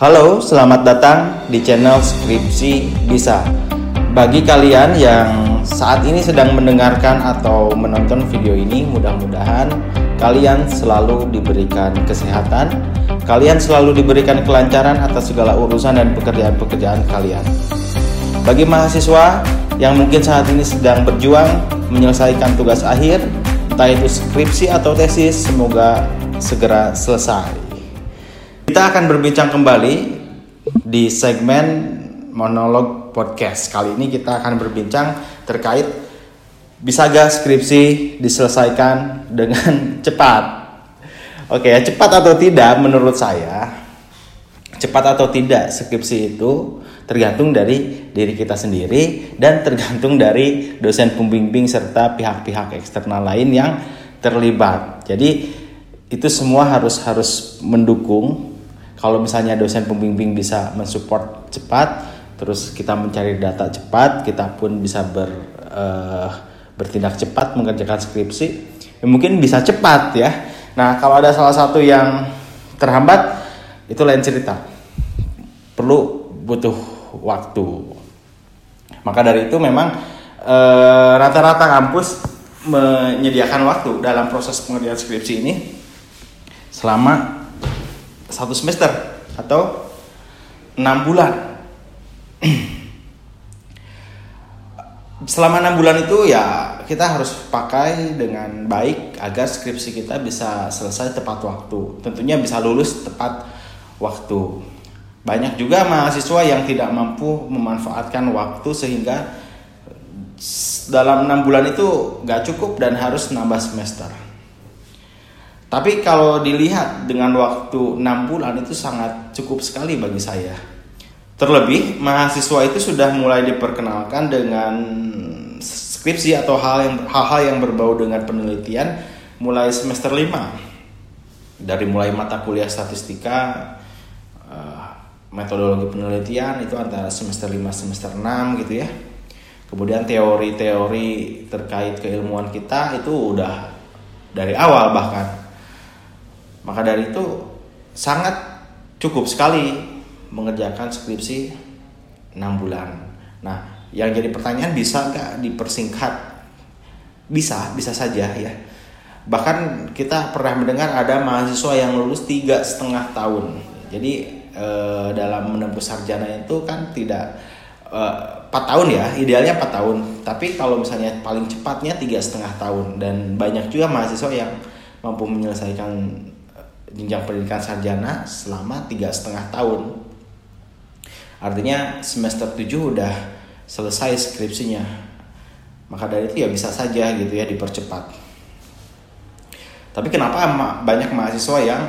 Halo, selamat datang di channel Skripsi Bisa. Bagi kalian yang saat ini sedang mendengarkan atau menonton video ini, mudah-mudahan kalian selalu diberikan kesehatan, kalian selalu diberikan kelancaran atas segala urusan dan pekerjaan-pekerjaan kalian. Bagi mahasiswa yang mungkin saat ini sedang berjuang menyelesaikan tugas akhir, entah itu skripsi atau tesis, semoga segera selesai. Kita akan berbincang kembali di segmen monolog podcast. Kali ini kita akan berbincang terkait bisa gak skripsi diselesaikan dengan cepat. Oke, ya, cepat atau tidak menurut saya cepat atau tidak skripsi itu tergantung dari diri kita sendiri dan tergantung dari dosen pembimbing serta pihak-pihak eksternal lain yang terlibat. Jadi itu semua harus harus mendukung. Kalau misalnya dosen pembimbing bisa mensupport cepat, terus kita mencari data cepat, kita pun bisa ber uh, bertindak cepat mengerjakan skripsi, ya mungkin bisa cepat ya. Nah kalau ada salah satu yang terhambat, itu lain cerita. Perlu butuh waktu. Maka dari itu memang eh, rata-rata kampus menyediakan waktu dalam proses pengerjaan skripsi ini selama satu semester atau enam bulan. selama enam bulan itu ya kita harus pakai dengan baik agar skripsi kita bisa selesai tepat waktu. Tentunya bisa lulus tepat waktu. Banyak juga mahasiswa yang tidak mampu memanfaatkan waktu sehingga dalam enam bulan itu gak cukup dan harus nambah semester. Tapi kalau dilihat dengan waktu enam bulan itu sangat cukup sekali bagi saya. Terlebih mahasiswa itu sudah mulai diperkenalkan dengan skripsi atau hal yang hal-hal yang berbau dengan penelitian mulai semester 5. Dari mulai mata kuliah statistika, metodologi penelitian itu antara semester 5 semester 6 gitu ya. Kemudian teori-teori terkait keilmuan kita itu udah dari awal bahkan. Maka dari itu sangat cukup sekali mengerjakan skripsi 6 bulan. Nah, yang jadi pertanyaan bisa nggak dipersingkat? Bisa, bisa saja ya. Bahkan kita pernah mendengar ada mahasiswa yang lulus tiga setengah tahun. Jadi e, dalam menempuh sarjana itu kan tidak eh, empat tahun ya idealnya empat tahun tapi kalau misalnya paling cepatnya tiga setengah tahun dan banyak juga mahasiswa yang mampu menyelesaikan jenjang pendidikan sarjana selama tiga setengah tahun. Artinya semester 7 udah selesai skripsinya. Maka dari itu ya bisa saja gitu ya dipercepat. Tapi kenapa banyak mahasiswa yang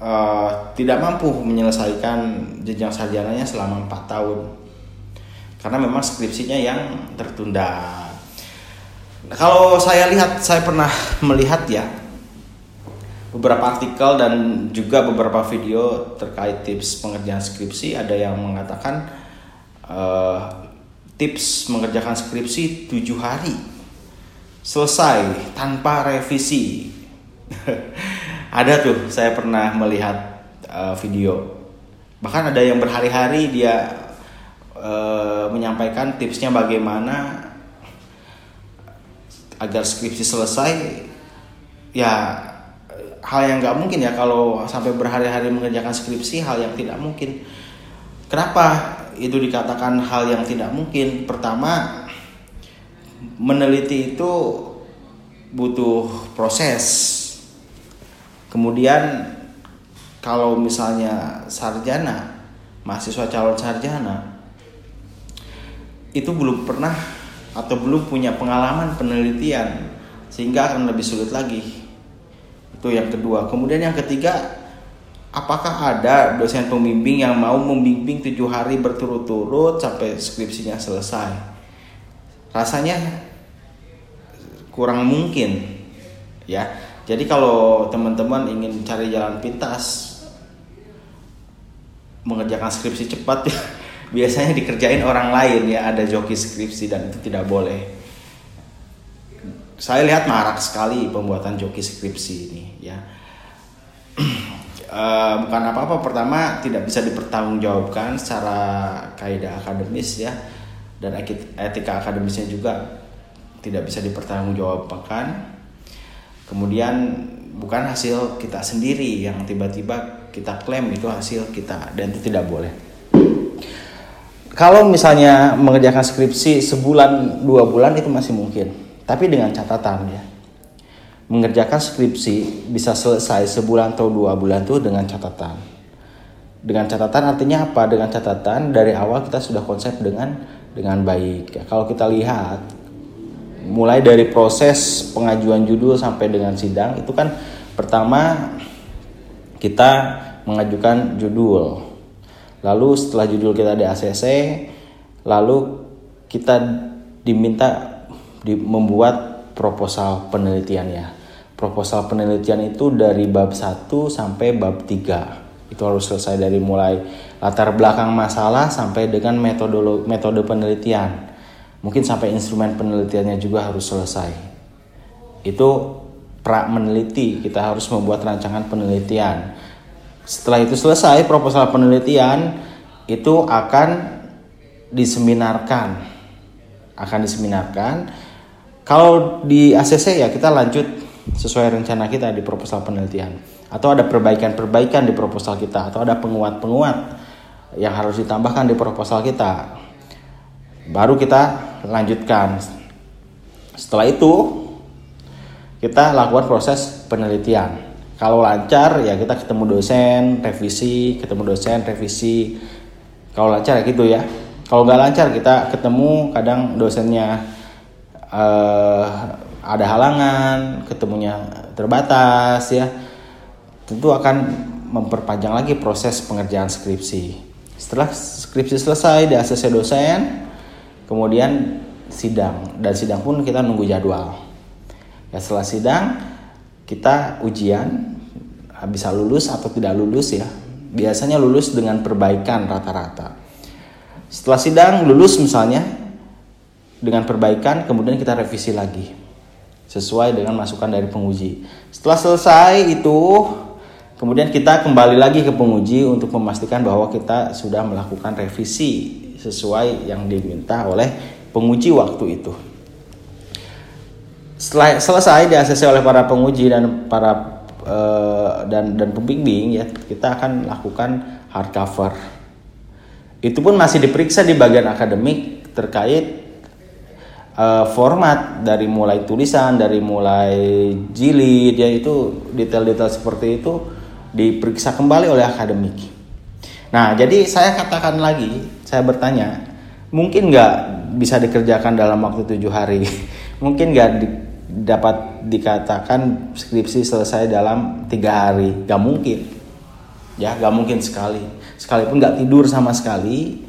uh, tidak mampu menyelesaikan jenjang sarjananya selama empat tahun? Karena memang skripsinya yang tertunda. Nah, kalau saya lihat, saya pernah melihat ya beberapa artikel dan juga beberapa video terkait tips pengerjaan skripsi. Ada yang mengatakan uh, tips mengerjakan skripsi tujuh hari selesai tanpa revisi. ada tuh saya pernah melihat uh, video bahkan ada yang berhari-hari dia uh, menyampaikan tipsnya bagaimana agar skripsi selesai ya hal yang nggak mungkin ya kalau sampai berhari-hari mengerjakan skripsi hal yang tidak mungkin. Kenapa itu dikatakan hal yang tidak mungkin? Pertama meneliti itu butuh proses. Kemudian kalau misalnya sarjana, mahasiswa calon sarjana itu belum pernah atau belum punya pengalaman penelitian sehingga akan lebih sulit lagi. Itu yang kedua. Kemudian yang ketiga, apakah ada dosen pembimbing yang mau membimbing tujuh hari berturut-turut sampai skripsinya selesai? Rasanya kurang mungkin, ya. Jadi kalau teman-teman ingin cari jalan pintas mengerjakan skripsi cepat ya biasanya dikerjain orang lain ya ada joki skripsi dan itu tidak boleh. Saya lihat marak sekali pembuatan joki skripsi ini ya. uh, bukan apa-apa. Pertama tidak bisa dipertanggungjawabkan secara kaidah akademis ya. Dan etika akademisnya juga tidak bisa dipertanggungjawabkan. Kemudian bukan hasil kita sendiri yang tiba-tiba kita klaim itu hasil kita dan itu tidak boleh. Kalau misalnya mengerjakan skripsi sebulan dua bulan itu masih mungkin tapi dengan catatan ya mengerjakan skripsi bisa selesai sebulan atau dua bulan tuh dengan catatan. Dengan catatan artinya apa? Dengan catatan dari awal kita sudah konsep dengan dengan baik. Ya, kalau kita lihat mulai dari proses pengajuan judul sampai dengan sidang itu kan pertama kita mengajukan judul. Lalu setelah judul kita di ACC, lalu kita diminta di, membuat proposal penelitiannya. Proposal penelitian itu dari bab 1 sampai bab 3. Itu harus selesai dari mulai latar belakang masalah sampai dengan metode metode penelitian. Mungkin sampai instrumen penelitiannya juga harus selesai. Itu pra meneliti, kita harus membuat rancangan penelitian. Setelah itu selesai proposal penelitian itu akan diseminarkan. Akan diseminarkan kalau di ACC ya kita lanjut sesuai rencana kita di proposal penelitian atau ada perbaikan-perbaikan di proposal kita atau ada penguat-penguat yang harus ditambahkan di proposal kita. Baru kita lanjutkan. Setelah itu kita lakukan proses penelitian. Kalau lancar ya kita ketemu dosen, revisi, ketemu dosen, revisi. Kalau lancar ya gitu ya. Kalau nggak lancar kita ketemu kadang dosennya uh, ada halangan, ketemunya terbatas ya, tentu akan memperpanjang lagi proses pengerjaan skripsi. Setelah skripsi selesai di ACC dosen, kemudian sidang dan sidang pun kita nunggu jadwal. Ya setelah sidang kita ujian bisa lulus atau tidak lulus ya. Biasanya lulus dengan perbaikan rata-rata. Setelah sidang lulus misalnya dengan perbaikan kemudian kita revisi lagi sesuai dengan masukan dari penguji. Setelah selesai itu kemudian kita kembali lagi ke penguji untuk memastikan bahwa kita sudah melakukan revisi sesuai yang diminta oleh penguji waktu itu. Setelah selesai di ACC oleh para penguji dan para uh, dan dan pembimbing ya, kita akan lakukan hardcover. Itu pun masih diperiksa di bagian akademik terkait uh, format dari mulai tulisan dari mulai jilid ya itu detail-detail seperti itu diperiksa kembali oleh akademik. Nah jadi saya katakan lagi saya bertanya mungkin nggak bisa dikerjakan dalam waktu tujuh hari? Mungkin nggak di, dapat dikatakan skripsi selesai dalam tiga hari? Nggak mungkin. Ya nggak mungkin sekali. Sekalipun nggak tidur sama sekali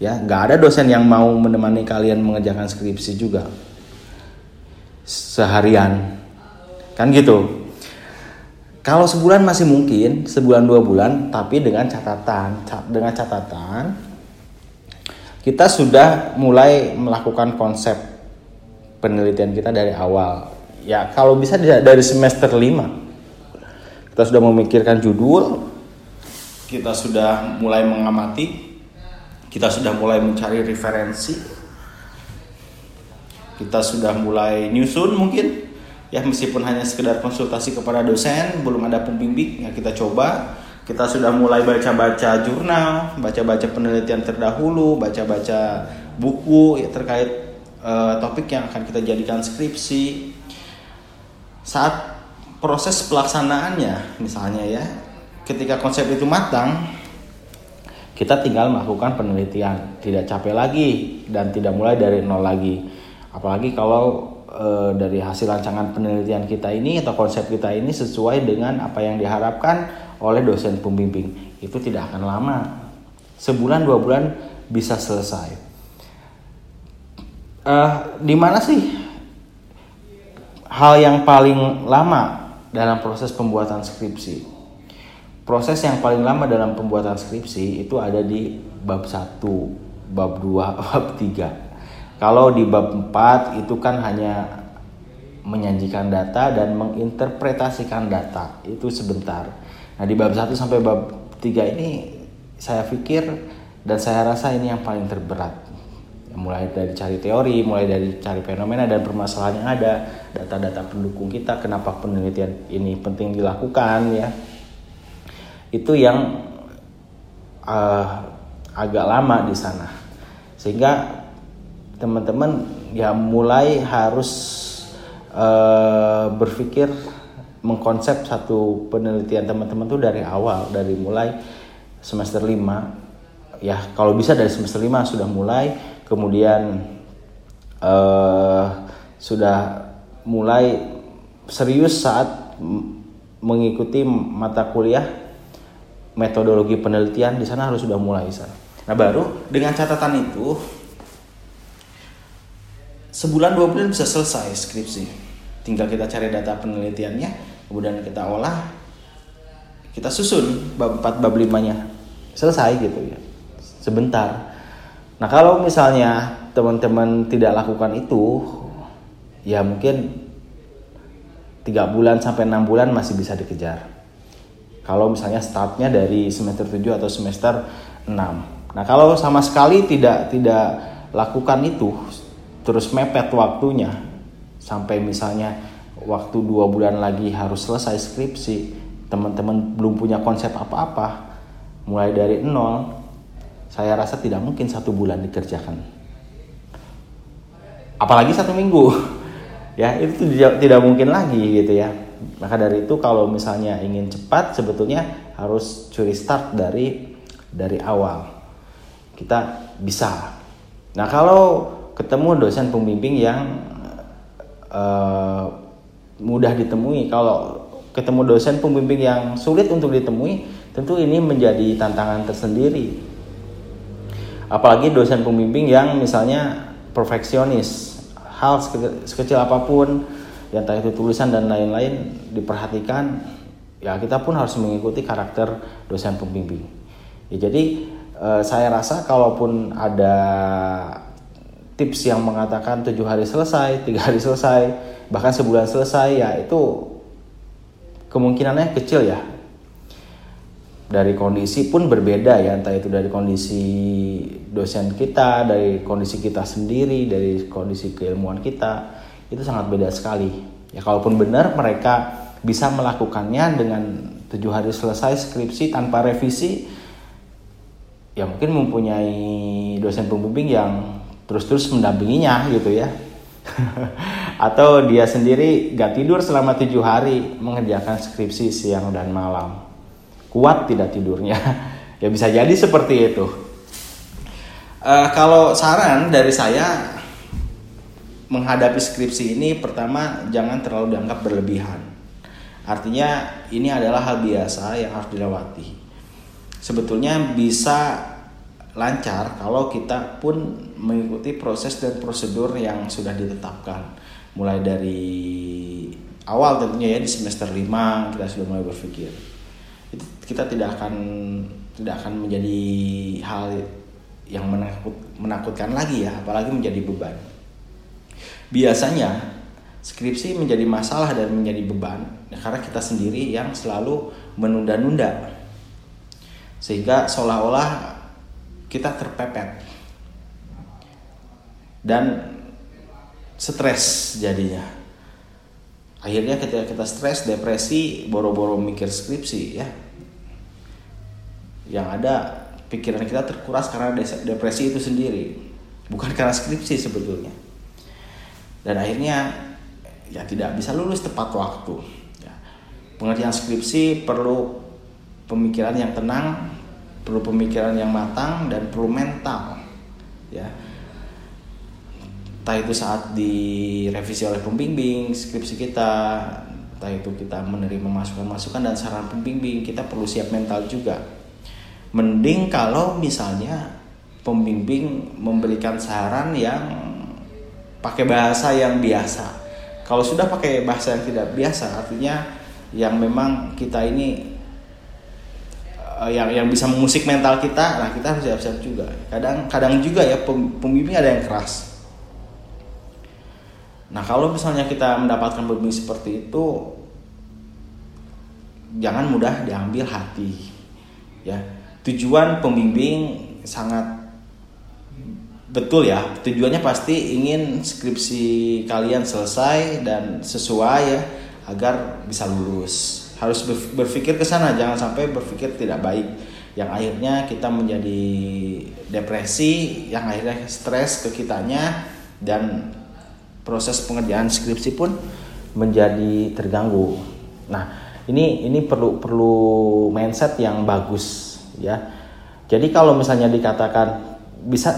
ya nggak ada dosen yang mau menemani kalian mengerjakan skripsi juga. Seharian. Kan gitu. Kalau sebulan masih mungkin sebulan dua bulan tapi dengan catatan dengan catatan kita sudah mulai melakukan konsep penelitian kita dari awal. Ya kalau bisa dari semester 5 kita sudah memikirkan judul kita sudah mulai mengamati kita sudah mulai mencari referensi. Kita sudah mulai nyusun mungkin. Ya meskipun hanya sekedar konsultasi kepada dosen belum ada pembimbing ya kita coba. Kita sudah mulai baca-baca jurnal baca-baca penelitian terdahulu baca-baca buku ya terkait uh, topik yang akan kita jadikan skripsi. Saat proses pelaksanaannya misalnya ya ketika konsep itu matang kita tinggal melakukan penelitian. Tidak capek lagi dan tidak mulai dari nol lagi. Apalagi kalau e, dari hasil rancangan penelitian kita ini atau konsep kita ini sesuai dengan apa yang diharapkan oleh dosen pembimbing. Itu tidak akan lama. Sebulan dua bulan bisa selesai. E, di mana sih hal yang paling lama dalam proses pembuatan skripsi proses yang paling lama dalam pembuatan skripsi itu ada di bab 1, bab 2, bab 3. Kalau di bab 4 itu kan hanya menyajikan data dan menginterpretasikan data. Itu sebentar. Nah di bab 1 sampai bab 3 ini saya pikir dan saya rasa ini yang paling terberat. Mulai dari cari teori, mulai dari cari fenomena dan permasalahan yang ada, data-data pendukung kita, kenapa penelitian ini penting dilakukan ya. Itu yang uh, agak lama di sana. Sehingga teman-teman ya mulai harus uh, berpikir mengkonsep satu penelitian teman-teman tuh dari awal dari mulai semester 5 ya kalau bisa dari semester 5 sudah mulai kemudian uh, sudah mulai serius saat mengikuti mata kuliah metodologi penelitian di sana harus sudah mulai sana. Nah baru dengan catatan itu sebulan dua bulan bisa selesai skripsi. Tinggal kita cari data penelitiannya, kemudian kita olah, kita susun bab 4 bab 5 nya selesai gitu ya sebentar nah kalau misalnya teman-teman tidak lakukan itu ya mungkin tiga bulan sampai enam bulan masih bisa dikejar kalau misalnya startnya dari semester 7 atau semester 6 nah kalau sama sekali tidak tidak lakukan itu terus mepet waktunya sampai misalnya waktu dua bulan lagi harus selesai skripsi teman-teman belum punya konsep apa-apa mulai dari nol saya rasa tidak mungkin satu bulan dikerjakan. Apalagi satu minggu. Ya itu tidak, tidak mungkin lagi gitu ya maka dari itu kalau misalnya ingin cepat sebetulnya harus curi start dari dari awal kita bisa nah kalau ketemu dosen pembimbing yang uh, mudah ditemui kalau ketemu dosen pembimbing yang sulit untuk ditemui Tentu ini menjadi tantangan tersendiri. Apalagi dosen pembimbing yang misalnya perfeksionis, hal sekecil apa pun, yang entah itu tulisan dan lain-lain diperhatikan, ya kita pun harus mengikuti karakter dosen pembimbing. Ya, jadi eh, saya rasa kalaupun ada tips yang mengatakan tujuh hari selesai, tiga hari selesai, bahkan sebulan selesai, ya itu kemungkinannya kecil ya dari kondisi pun berbeda ya entah itu dari kondisi dosen kita dari kondisi kita sendiri dari kondisi keilmuan kita itu sangat beda sekali. Ya kalaupun benar mereka bisa melakukannya dengan tujuh hari selesai skripsi tanpa revisi ya mungkin mempunyai dosen pembimbing yang terus-terus mendampinginya gitu ya. Atau dia sendiri gak tidur selama tujuh hari mengerjakan skripsi siang dan malam. Kuat tidak tidurnya. Ya bisa jadi seperti itu. Uh, kalau saran dari saya menghadapi skripsi ini pertama jangan terlalu dianggap berlebihan. Artinya ini adalah hal biasa yang harus dilewati. Sebetulnya bisa lancar kalau kita pun mengikuti proses dan prosedur yang sudah ditetapkan. Mulai dari awal tentunya ya di semester 5 kita sudah mulai berpikir. Itu kita tidak akan tidak akan menjadi hal yang menakut, menakutkan lagi ya apalagi menjadi beban biasanya skripsi menjadi masalah dan menjadi beban ya, karena kita sendiri yang selalu menunda-nunda. Sehingga seolah-olah kita terpepet. Dan stres jadinya. Akhirnya ketika kita stres depresi boro-boro mikir skripsi ya. Yang ada pikiran kita terkuras karena depresi itu sendiri. Bukan karena skripsi sebetulnya dan akhirnya ya tidak bisa lulus tepat waktu. Ya. pengertian skripsi perlu pemikiran yang tenang perlu pemikiran yang matang dan perlu mental. Ya. Entah itu saat direvisi oleh pembimbing skripsi kita entah itu kita menerima masukan-masukan dan saran pembimbing kita perlu siap mental juga. Mending kalau misalnya pembimbing memberikan saran yang pakai bahasa yang biasa. Kalau sudah pakai bahasa yang tidak biasa artinya yang memang kita ini eh, yang yang bisa mengusik mental kita nah kita harus siap-siap juga. Kadang kadang juga ya pembimbing ada yang keras. Nah kalau misalnya kita mendapatkan pembimbing seperti itu jangan mudah diambil hati ya. Tujuan pembimbing sangat betul ya tujuannya pasti ingin skripsi kalian selesai dan sesuai ya agar bisa lulus. Harus berpikir ke sana jangan sampai berpikir tidak baik. Yang akhirnya kita menjadi depresi yang akhirnya stres ke kitanya dan proses pengerjaan skripsi pun menjadi terganggu. Nah ini ini perlu perlu mindset yang bagus ya. Jadi kalau misalnya dikatakan bisa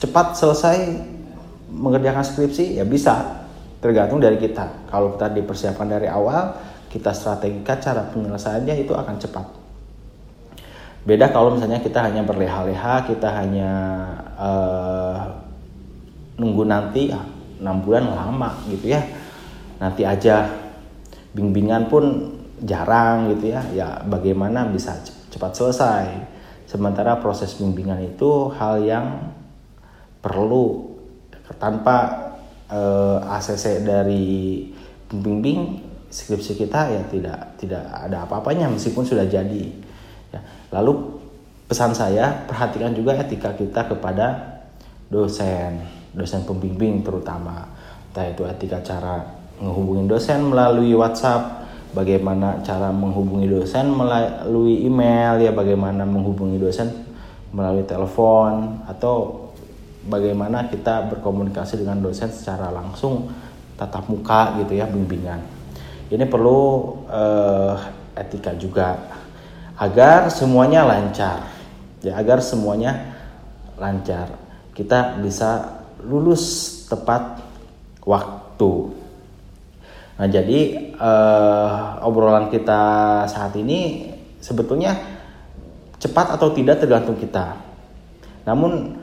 cepat selesai mengerjakan skripsi ya bisa. Tergantung dari kita. Kalau kita dipersiapkan dari awal kita strategikan cara penyelesaiannya itu akan cepat. Beda kalau misalnya kita hanya berleha-leha kita hanya uh, nunggu nanti ah, enam bulan lama gitu ya. Nanti aja. Bimbingan pun jarang gitu ya. Ya bagaimana bisa cepat selesai? Sementara proses bimbingan itu hal yang perlu tanpa uh, eh, ACC dari pembimbing skripsi kita ya tidak tidak ada apa-apanya meskipun sudah jadi ya. lalu pesan saya perhatikan juga etika kita kepada dosen dosen pembimbing terutama entah itu etika cara menghubungi dosen melalui WhatsApp bagaimana cara menghubungi dosen melalui email ya bagaimana menghubungi dosen melalui telepon atau bagaimana kita berkomunikasi dengan dosen secara langsung tatap muka gitu ya bimbingan. Ini perlu uh, etika juga. Agar semuanya lancar. Ya agar semuanya lancar. Kita bisa lulus tepat waktu. Nah, jadi uh, obrolan kita saat ini sebetulnya cepat atau tidak tergantung kita. Namun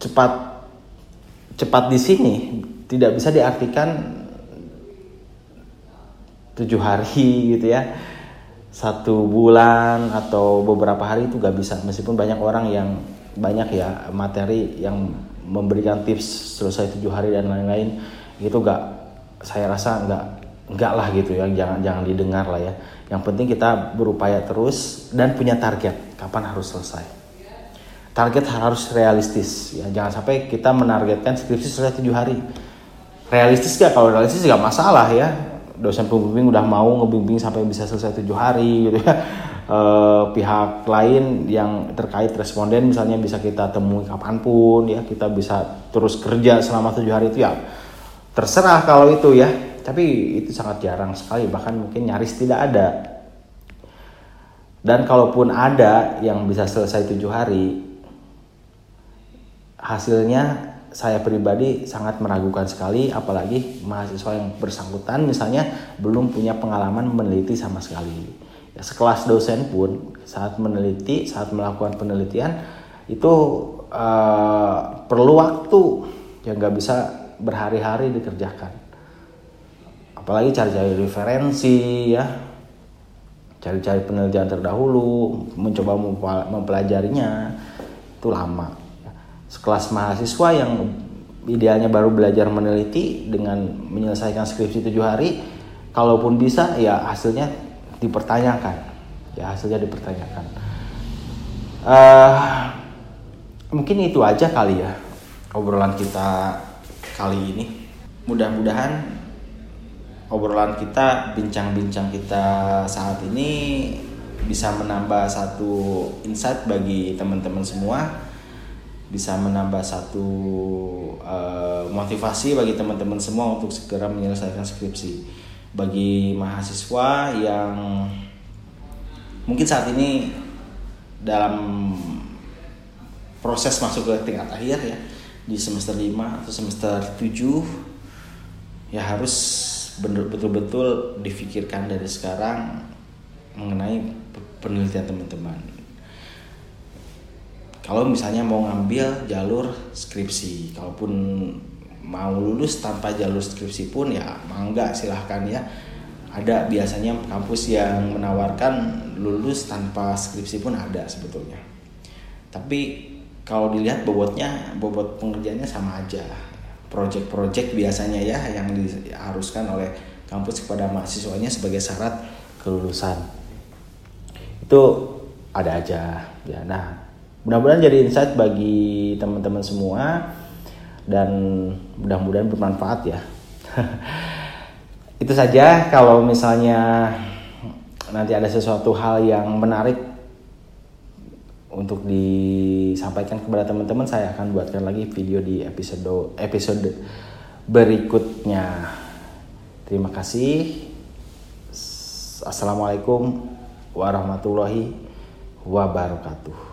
cepat cepat di sini tidak bisa diartikan tujuh hari gitu ya. Satu bulan atau beberapa hari itu gak bisa. Meskipun banyak orang yang banyak ya materi yang memberikan tips selesai tujuh hari dan lain-lain itu gak saya rasa nggak nggak lah gitu ya. Jangan jangan didengar lah ya. Yang penting kita berupaya terus dan punya target. Kapan harus selesai target harus realistis. Ya jangan sampai kita menargetkan skripsi selesai tujuh hari. Realistis gak kalau realistis gak masalah ya. Dosen pembimbing udah mau ngebimbing sampai bisa selesai tujuh hari gitu ya. E, pihak lain yang terkait responden misalnya bisa kita temui kapan pun ya. Kita bisa terus kerja selama tujuh hari itu ya terserah kalau itu ya. Tapi itu sangat jarang sekali bahkan mungkin nyaris tidak ada. Dan kalaupun ada yang bisa selesai tujuh hari hasilnya saya pribadi sangat meragukan sekali apalagi mahasiswa yang bersangkutan misalnya belum punya pengalaman meneliti sama sekali. Ya, sekelas dosen pun saat meneliti saat melakukan penelitian itu uh, perlu waktu yang nggak bisa berhari-hari dikerjakan. Apalagi cari-cari referensi ya. Cari-cari penelitian terdahulu mencoba mempelajarinya itu lama sekelas mahasiswa yang idealnya baru belajar meneliti dengan menyelesaikan skripsi tujuh hari kalaupun bisa ya hasilnya dipertanyakan. Ya hasilnya dipertanyakan. Uh, mungkin itu aja kali ya obrolan kita kali ini. Mudah-mudahan obrolan kita, bincang-bincang kita saat ini bisa menambah satu insight bagi teman-teman semua, bisa menambah satu uh, motivasi bagi teman-teman semua untuk segera menyelesaikan skripsi. Bagi mahasiswa yang mungkin saat ini dalam proses masuk ke tingkat akhir ya di semester 5 atau semester 7 ya harus betul-betul difikirkan dari sekarang mengenai penelitian teman-teman. Kalau misalnya mau ngambil jalur skripsi, kalaupun mau lulus tanpa jalur skripsi pun ya mangga silahkan ya. Ada biasanya kampus yang menawarkan lulus tanpa skripsi pun ada sebetulnya. Tapi kalau dilihat bobotnya bobot pengerjaannya sama aja project-project biasanya ya yang diharuskan oleh kampus kepada mahasiswanya sebagai syarat kelulusan itu ada aja ya nah mudah-mudahan jadi insight bagi teman-teman semua dan mudah-mudahan bermanfaat ya. Itu saja kalau misalnya nanti ada sesuatu hal yang menarik untuk disampaikan kepada teman-teman saya akan buatkan lagi video di episode episode berikutnya. Terima kasih. Assalamualaikum warahmatullahi wabarakatuh